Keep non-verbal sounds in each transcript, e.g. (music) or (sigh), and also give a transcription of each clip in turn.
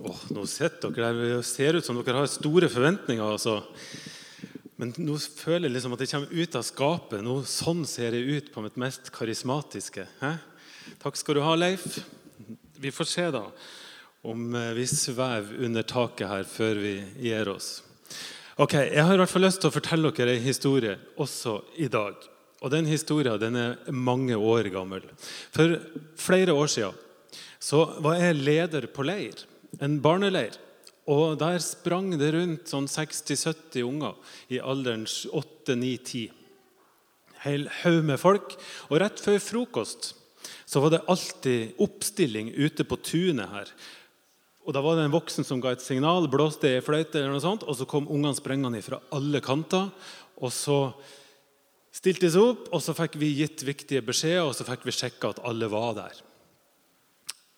Åh, nå sitter dere der. og ser ut som dere har store forventninger. altså. Men nå føler jeg liksom at jeg kommer ut av skapet. Nå, sånn ser jeg ut på mitt mest karismatiske. Hæ? Takk skal du ha, Leif. Vi får se da om eh, vi svever under taket her før vi gir oss. Ok, Jeg har i hvert fall lyst til å fortelle dere en historie også i dag. Og Den historien den er mange år gammel. For flere år siden så var jeg leder på leir, en barneleir. Og Der sprang det rundt sånn 60-70 unger i alderen 8-9-10. Hel haug med folk. Og rett før frokost så var det alltid oppstilling ute på tunet her. Og Da var det en voksen som ga et signal, blåste i fløyte, eller noe sånt, og så kom ungene sprengende fra alle kanter. Og så stilte de seg opp, og så fikk vi gitt viktige beskjeder og så fikk vi sjekka at alle var der.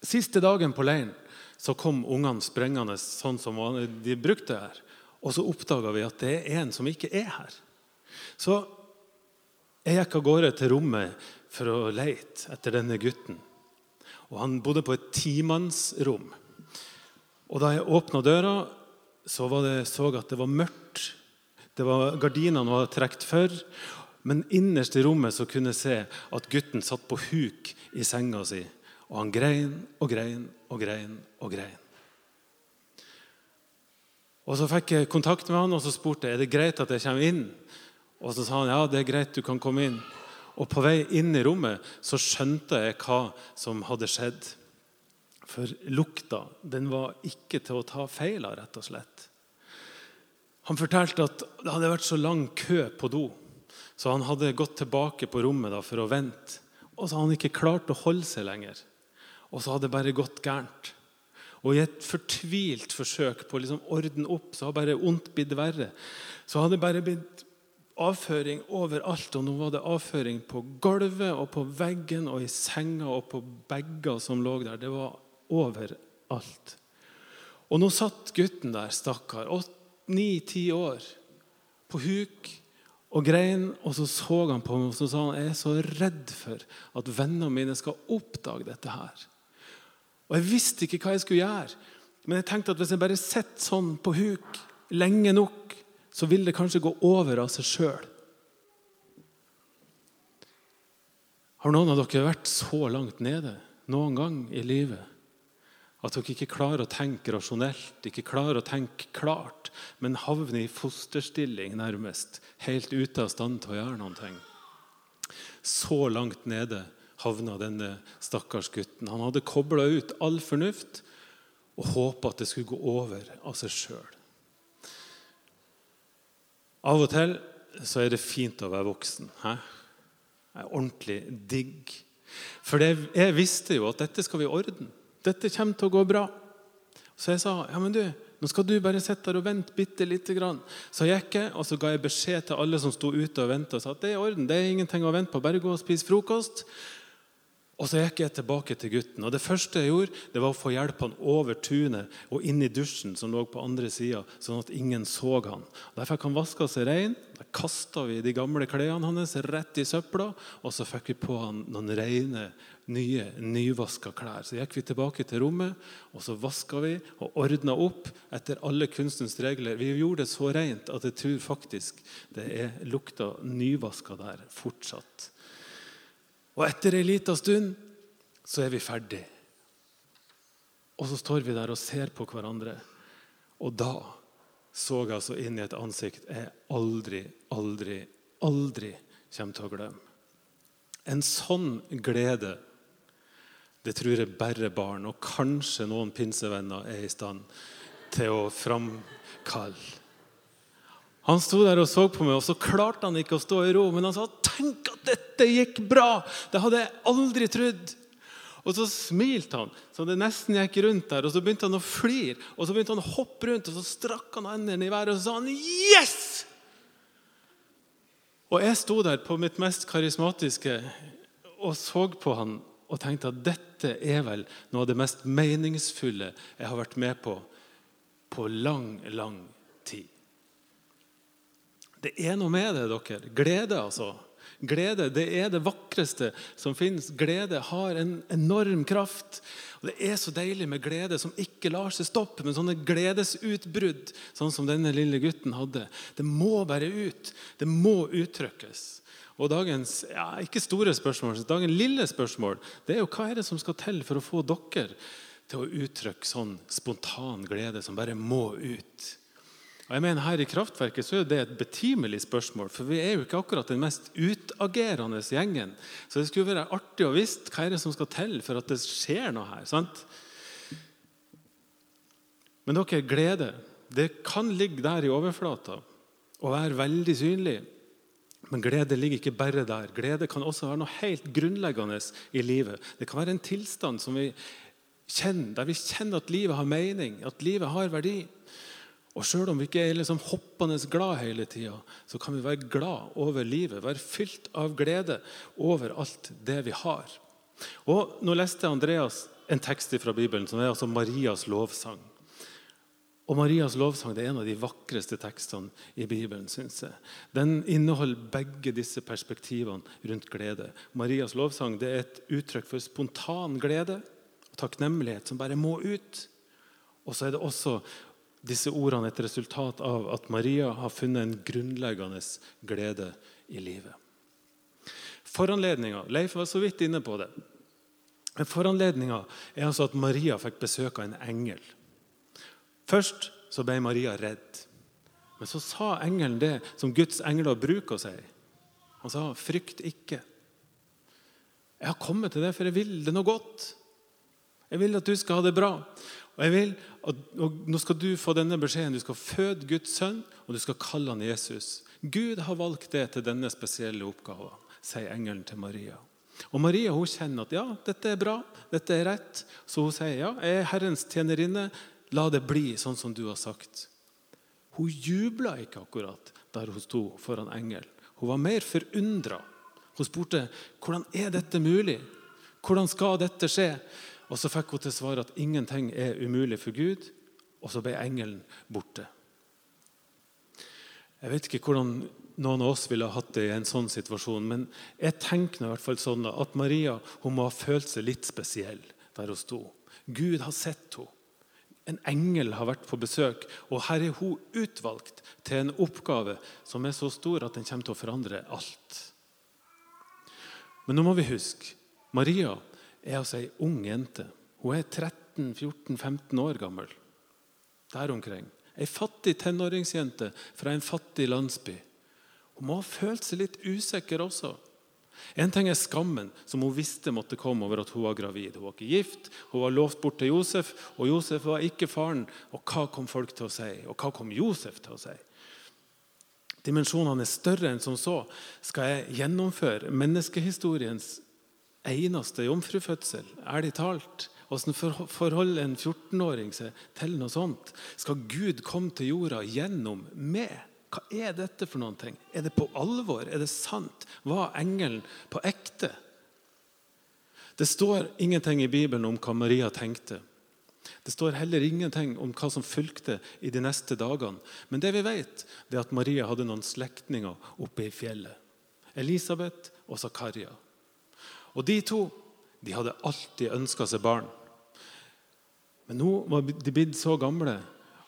Siste dagen på leiren så kom ungene sprengende sånn som de brukte her. Og så oppdaga vi at det er en som ikke er her. Så jeg gikk av gårde til rommet for å leite etter denne gutten. Og Han bodde på et timannsrom. Og Da jeg åpna døra, så det, så at det var mørkt. Det var Gardinene var trukket for. Men innerst i rommet så kunne jeg se at gutten satt på huk i senga si. Og han grein og grein og grein og grein. Og Så fikk jeg kontakt med han og så spurte jeg, er det greit at jeg kommer inn. Og Så sa han ja, det er greit, du kan komme inn. Og På vei inn i rommet så skjønte jeg hva som hadde skjedd. For lukta den var ikke til å ta feil av, rett og slett. Han fortalte at det hadde vært så lang kø på do, så han hadde gått tilbake på rommet da, for å vente. Og så hadde han ikke klart å holde seg lenger. Og så hadde det bare gått gærent. Og i et fortvilt forsøk på å liksom ordne opp, så har bare ondt blitt verre. Så hadde det bare blitt avføring overalt. Og nå var det avføring på gulvet og på veggen og i senga og på bager som lå der. Det var overalt. Og nå satt gutten der, stakkar, ni-ti år, på huk og grein. Og så så han på meg og så sa han, jeg er så redd for at vennene mine skal oppdage dette her. Og Jeg visste ikke hva jeg skulle gjøre. Men jeg tenkte at hvis jeg bare sitter sånn på huk lenge nok, så vil det kanskje gå over av seg sjøl. Har noen av dere vært så langt nede noen gang i livet at dere ikke klarer å tenke rasjonelt, ikke klarer å tenke klart, men havner i fosterstilling nærmest, helt ute av stand til å gjøre noen ting? Så langt nede havna denne stakkars gutten. Han hadde kobla ut all fornuft og håpa at det skulle gå over av seg sjøl. Av og til så er det fint å være voksen. Hæ? Jeg er ordentlig digg. For det, jeg visste jo at dette skal vi ordne. Dette kommer til å gå bra. Så jeg sa ja, men du, nå skal du bare sitte der og vente bitte lite grann. Så gikk jeg, og så ga jeg beskjed til alle som sto ute og sa at det er i orden. det er ingenting å vente på, Bare gå og spise frokost. Og så gikk jeg tilbake til gutten. og Det første jeg gjorde, det var å få hjelp han over tunet og inn i dusjen som lå på andre sida, sånn at ingen så han. Der fikk han vaska seg rein. Der kasta vi de gamle klærne hans rett i søpla. Og så fikk vi på han noen rene, nye, nyvaska klær. Så gikk vi tilbake til rommet, og så vaska vi og ordna opp etter alle kunstens regler. Vi gjorde det så rent at jeg tror faktisk det er lukta nyvaska der fortsatt. Og etter ei lita stund så er vi ferdig. Og så står vi der og ser på hverandre. Og da så jeg altså inn i et ansikt jeg aldri, aldri, aldri kommer til å glemme. En sånn glede, det tror jeg bare barn og kanskje noen pinsevenner er i stand til å framkalle. Han sto der og så på meg, og så klarte han ikke å stå i ro. Men han sa 'Tenk at dette gikk bra!' Det hadde jeg aldri trodd. Og så smilte han så det nesten gikk rundt der. Og så begynte han å flire, og så begynte han å hoppe rundt, og så strakk han hendene i været og sa han 'Yes!' Og jeg sto der på mitt mest karismatiske og så på han og tenkte at dette er vel noe av det mest meningsfulle jeg har vært med på på lang, lang tid. Det er noe med det, dere. Glede, altså. Glede det er det vakreste som finnes. Glede har en enorm kraft. Og Det er så deilig med glede som ikke lar seg stoppe, med sånne gledesutbrudd, sånn som denne lille gutten hadde. Det må bare ut. Det må uttrykkes. Og dagens ja, ikke store spørsmål, dagens lille spørsmål det er jo hva er det som skal til for å få dere til å uttrykke sånn spontan glede som bare må ut. Og jeg mener Her i Kraftverket så er det et betimelig spørsmål, for vi er jo ikke akkurat den mest utagerende gjengen. Så det skulle være artig å vite hva er det som skal til for at det skjer noe her. sant? Men dere, glede det kan ligge der i overflata og være veldig synlig. Men glede ligger ikke bare der. Glede kan også være noe helt grunnleggende i livet. Det kan være en tilstand som vi kjenner, der vi kjenner at livet har mening, at livet har verdi. Og Sjøl om vi ikke er liksom hoppende glad hele tida, så kan vi være glad over livet. Være fylt av glede over alt det vi har. Og Nå leste Andreas en tekst fra Bibelen som er altså Marias lovsang. Og Marias lovsang det er en av de vakreste tekstene i Bibelen. synes jeg. Den inneholder begge disse perspektivene rundt glede. Marias lovsang det er et uttrykk for spontan glede og takknemlighet som bare må ut. Og så er det også disse ordene et resultat av at Maria har funnet en grunnleggende glede i livet. Foranledninga Leif var så vidt inne på det. Foranledninga er altså at Maria fikk besøk av en engel. Først så ble Maria redd. Men så sa engelen det som Guds engler bruker å si. Han sa, 'Frykt ikke'. Jeg har kommet til deg, for jeg vil det noe godt. Jeg vil at du skal ha det bra. Og jeg vil at, og Nå skal du få denne beskjeden. Du skal føde Guds sønn, og du skal kalle han Jesus. Gud har valgt det til denne spesielle oppgaven, sier engelen til Maria. Og Maria hun kjenner at ja, dette er bra, dette er rett. Så hun sier ja, jeg er Herrens tjenerinne. La det bli sånn som du har sagt. Hun jubla ikke akkurat der hun sto foran engelen. Hun var mer forundra. Hun spurte hvordan er dette mulig. Hvordan skal dette skje? Og Så fikk hun til svar at ingenting er umulig for Gud, og så ble engelen borte. Jeg vet ikke hvordan noen av oss ville hatt det i en sånn situasjon, men jeg tenker i hvert fall sånn at Maria hun må ha følt seg litt spesiell der hun sto. Gud har sett henne. En engel har vært på besøk, og her er hun utvalgt til en oppgave som er så stor at den kommer til å forandre alt. Men nå må vi huske Maria er altså ei ung jente. Hun er 13-14-15 år gammel. Der omkring. Ei fattig tenåringsjente fra en fattig landsby. Hun må ha følt seg litt usikker også. En ting er skammen som hun visste måtte komme over at hun var gravid. Hun var ikke gift, hun var lovt bort til Josef, og Josef var ikke faren. Og hva kom folk til å si? Og hva kom Josef til å si? Dimensjonene er større enn som så. Skal jeg gjennomføre menneskehistoriens eneste jomfrufødsel, ærlig talt. Hvordan forholder en 14-åring seg til noe sånt? Skal Gud komme til jorda gjennom meg? Hva er dette for noen ting? Er det på alvor? Er det sant? Var engelen på ekte? Det står ingenting i Bibelen om hva Maria tenkte. Det står heller ingenting om hva som fulgte i de neste dagene. Men det vi vet, er at Maria hadde noen slektninger oppe i fjellet. Elisabeth og Zakaria. Og de to de hadde alltid ønska seg barn. Men nå var de blitt så gamle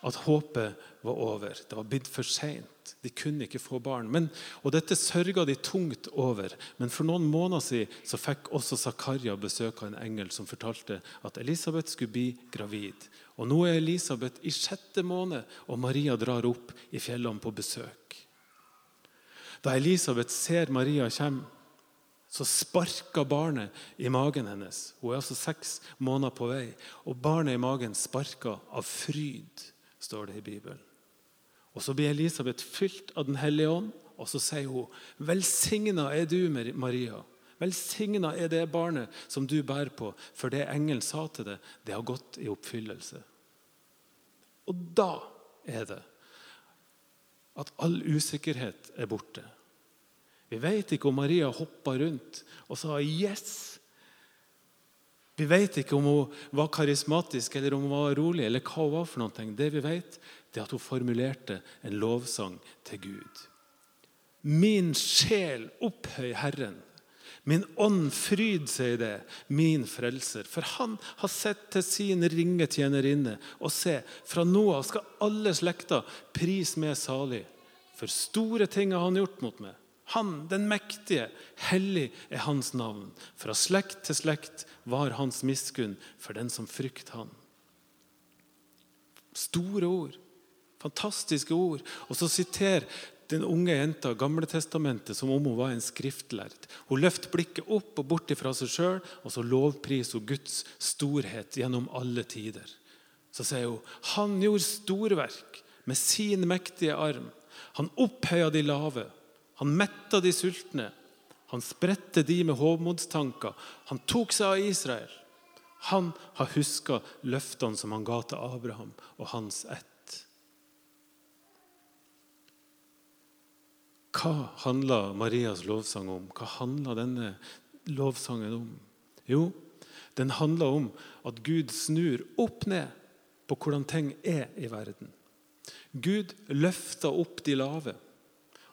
at håpet var over. Det var blitt for seint. De kunne ikke få barn. Men, og Dette sørga de tungt over. Men for noen måneder siden så fikk også Zakaria besøk av en engel som fortalte at Elisabeth skulle bli gravid. Og Nå er Elisabeth i sjette måned, og Maria drar opp i fjellene på besøk. Da Elisabeth ser Maria komme, så sparka barnet i magen hennes. Hun er altså seks måneder på vei. Og barnet i magen sparka av fryd, står det i Bibelen. Og Så blir Elisabeth fylt av Den hellige ånd, og så sier hun, 'Velsigna er du, Maria.' Velsigna er det barnet som du bærer på, for det engelen sa til deg, det har gått i oppfyllelse. Og da er det at all usikkerhet er borte. Vi vet ikke om Maria hoppa rundt og sa 'yes'. Vi vet ikke om hun var karismatisk eller om hun var rolig. eller hva hun var for noe. Det vi vet, det er at hun formulerte en lovsang til Gud. Min sjel opphøy Herren. Min ånd fryd seg i det, min frelser. For han har sett til sin ringe tjenerinne. Og se, fra nå av skal alle slekter pris meg salig. For store ting har han gjort mot meg. Han, den mektige, hellig er hans navn. Fra slekt til slekt var hans miskunn for den som frykt han. Store ord. Fantastiske ord. Og så siter den unge jenta Gamle Testamentet som om hun var en skriftlærd. Hun løfter blikket opp og bort fra seg sjøl, og så lovpriser hun Guds storhet gjennom alle tider. Så sier hun han gjorde storverk med sin mektige arm. Han opphøya de lave. Han metta de sultne. Han spredte de med hovmodstanker. Han tok seg av Israel. Han har huska løftene som han ga til Abraham og hans ett. Hva handla Marias lovsang om? Hva handla denne lovsangen om? Jo, den handla om at Gud snur opp ned på hvordan ting er i verden. Gud løfter opp de lave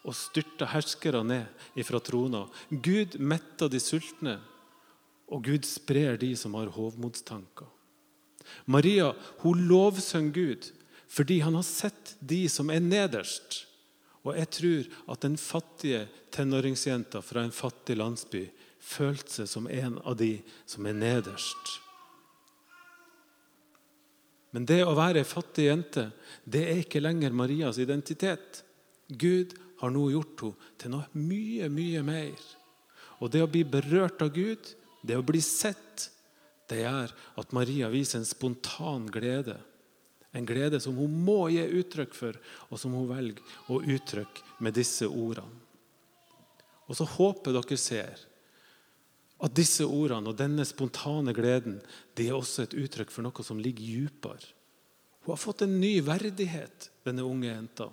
og styrter herskere ned ifra trona. Gud metter de sultne, og Gud sprer de som har hovmodstanker. Maria hun lovsynger Gud fordi han har sett de som er nederst og jeg tror at den fattige tenåringsjenta fra en fattig landsby følte seg som en av de som er nederst. Men det å være ei fattig jente det er ikke lenger Marias identitet. Gud har nå gjort henne til noe mye, mye mer. Og det å bli berørt av Gud, det å bli sett, det gjør at Maria viser en spontan glede en glede som hun må gi uttrykk for, og som hun velger å uttrykke med disse ordene. Og så håper dere ser at disse ordene og denne spontane gleden det er også et uttrykk for noe som ligger dypere. Hun har fått en ny verdighet, denne unge jenta.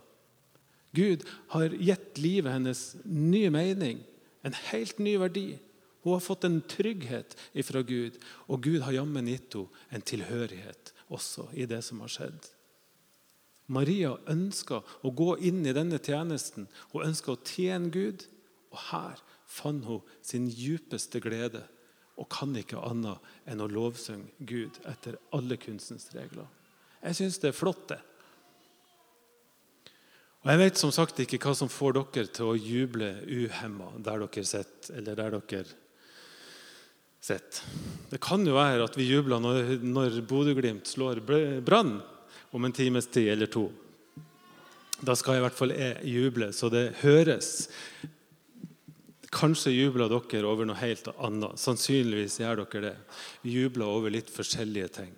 Gud har gitt livet hennes ny mening, en helt ny verdi. Hun har fått en trygghet ifra Gud, og Gud har jammen gitt henne en tilhørighet også i det som har skjedd. Maria ønska å gå inn i denne tjenesten. Hun ønska å tjene Gud. Og her fant hun sin djupeste glede og kan ikke annet enn å lovsynge Gud etter alle kunstens regler. Jeg syns det er flott, det. Og Jeg vet som sagt ikke hva som får dere til å juble uhemma der dere sitter, eller der dere sitter. Det kan jo være at vi jubler når, når Bodø-Glimt slår Brann om en times tid eller to. Da skal i hvert fall jeg juble, så det høres. Kanskje jubler dere over noe helt annet. Sannsynligvis gjør dere det. Vi jubler over litt forskjellige ting.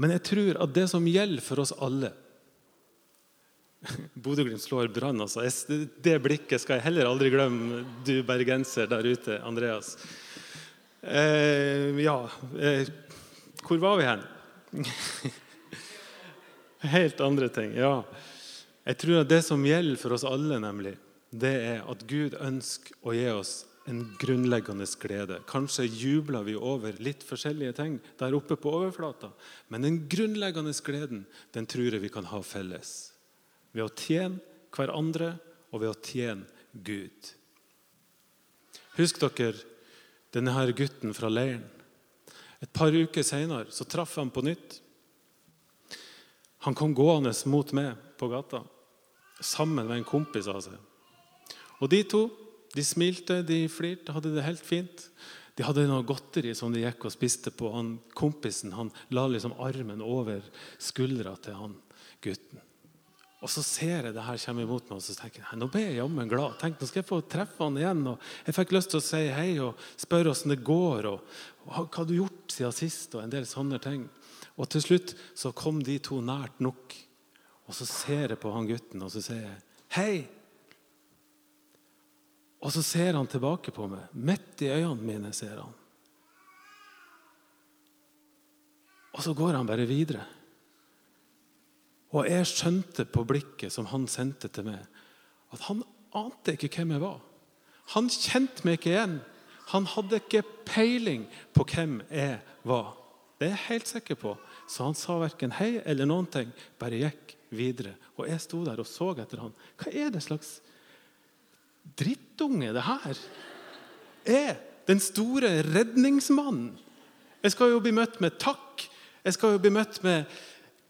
Men jeg tror at det som gjelder for oss alle (laughs) Bodø-Glimt slår Brann, altså. Det blikket skal jeg heller aldri glemme, du bergenser der ute, Andreas. Eh, ja eh, Hvor var vi hen? (laughs) Helt andre ting. Ja. Jeg tror at det som gjelder for oss alle, nemlig, det er at Gud ønsker å gi oss en grunnleggende glede. Kanskje jubler vi over litt forskjellige ting der oppe på overflata, men den grunnleggende gleden den tror jeg vi kan ha felles. Ved å tjene hverandre og ved å tjene Gud. Husk dere denne her gutten fra leiren. Et par uker seinere traff ham på nytt. Han kom gående mot meg på gata sammen med en kompis av seg. Og De to de smilte, de flirte, hadde det helt fint. De hadde noe godteri som de gikk og spiste på. Han, kompisen han la liksom armen over skuldra til han gutten. Og så ser jeg det her komme imot meg, og så tenker jeg nå ble jeg jammen glad. Tenk, nå skal jeg få treffe han igjen. og Jeg fikk lyst til å si hei og spørre åssen det går. og, og Hva har du gjort siden sist? og en del sånne ting. Og Til slutt så kom de to nært nok. Og så ser jeg på han gutten og så sier jeg, hei. Og så ser han tilbake på meg. Midt i øynene mine ser han. Og så går han bare videre. Og jeg skjønte på blikket som han sendte til meg, at han ante ikke hvem jeg var. Han kjente meg ikke igjen. Han hadde ikke peiling på hvem jeg var. Det er jeg helt sikker på. Så han sa verken hei eller noen ting, bare gikk videre. Og jeg sto der og så etter han. Hva er det slags drittunge, det her er den store redningsmannen. Jeg skal jo bli møtt med takk. Jeg skal jo bli møtt med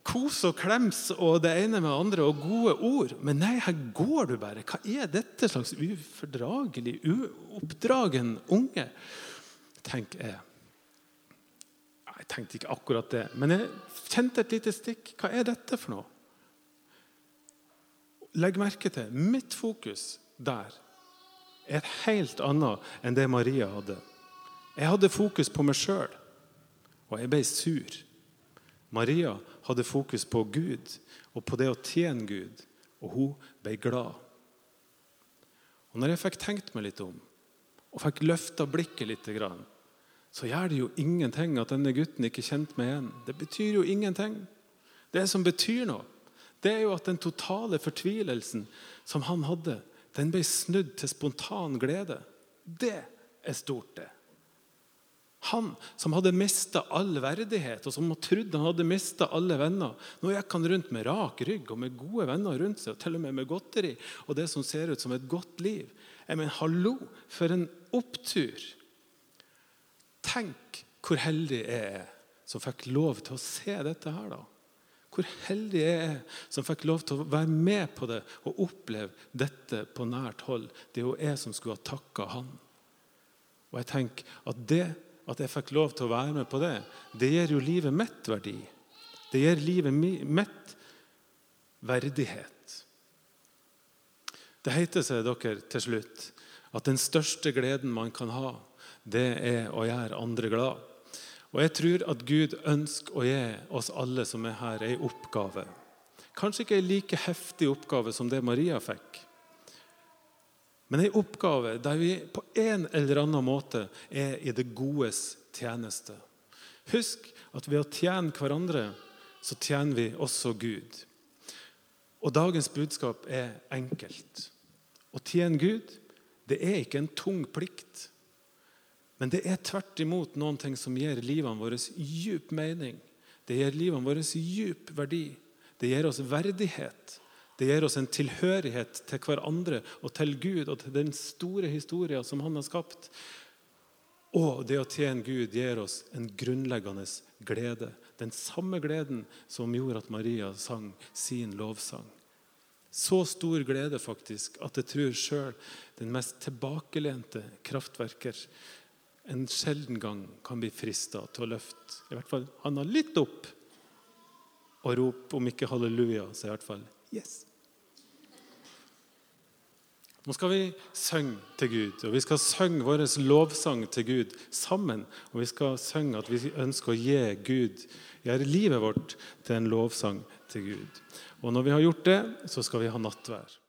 kos og klems og det ene med det andre og gode ord. Men nei, her går du bare. Hva er dette slags ufordragelig, uoppdragen unge? tenker jeg. Jeg tenkte ikke akkurat det, men jeg kjente et lite stikk. Hva er dette for noe? Legg merke til mitt fokus der er et helt annet enn det Maria hadde. Jeg hadde fokus på meg sjøl, og jeg ble sur. Maria hadde fokus på Gud og på det å tjene Gud, og hun ble glad. Og når jeg fikk tenkt meg litt om og fikk løfta blikket litt, så gjør det jo ingenting at denne gutten ikke kjente meg igjen. Det betyr jo ingenting. Det som betyr noe, det er jo at den totale fortvilelsen som han hadde, den ble snudd til spontan glede. Det er stort, det. Han som hadde mista all verdighet, og som trodde han hadde mista alle venner. Nå gikk han rundt med rak rygg og med gode venner rundt seg, og til og med med godteri og det som ser ut som et godt liv. Jeg mener, hallo, for en opptur! Tenk hvor heldig jeg er som fikk lov til å se dette her. da. Hvor heldig jeg er som fikk lov til å være med på det og oppleve dette på nært hold. Det er jo jeg som skulle ha takka han. Og jeg tenker at det at jeg fikk lov til å være med på det, det gir jo livet mitt verdi. Det gir livet mitt verdighet. Det heter seg dere til slutt at den største gleden man kan ha, det er å gjøre andre glad. Og jeg tror at Gud ønsker å gi oss alle som er her, ei oppgave. Kanskje ikke ei like heftig oppgave som det Maria fikk. Men ei oppgave der vi på en eller annen måte er i det godes tjeneste. Husk at ved å tjene hverandre, så tjener vi også Gud. Og dagens budskap er enkelt. Å tjene Gud, det er ikke en tung plikt. Men det er tvert imot noen ting som gir livene våre djup mening. Det gir livene våre djup verdi. Det gir oss verdighet. Det gir oss en tilhørighet til hverandre og til Gud og til den store historien som han har skapt. Og det å tjene Gud gir oss en grunnleggende glede. Den samme gleden som gjorde at Maria sang sin lovsang. Så stor glede faktisk at jeg tror sjøl den mest tilbakelente kraftverker en sjelden gang kan bli frista til å løfte i hvert fall handa litt opp og rope, om ikke halleluja, så i hvert fall yes. Nå skal vi synge til Gud, og vi skal synge vår lovsang til Gud sammen. Og vi skal synge at vi ønsker å gi Gud, gjøre livet vårt til en lovsang til Gud. Og når vi har gjort det, så skal vi ha nattvær.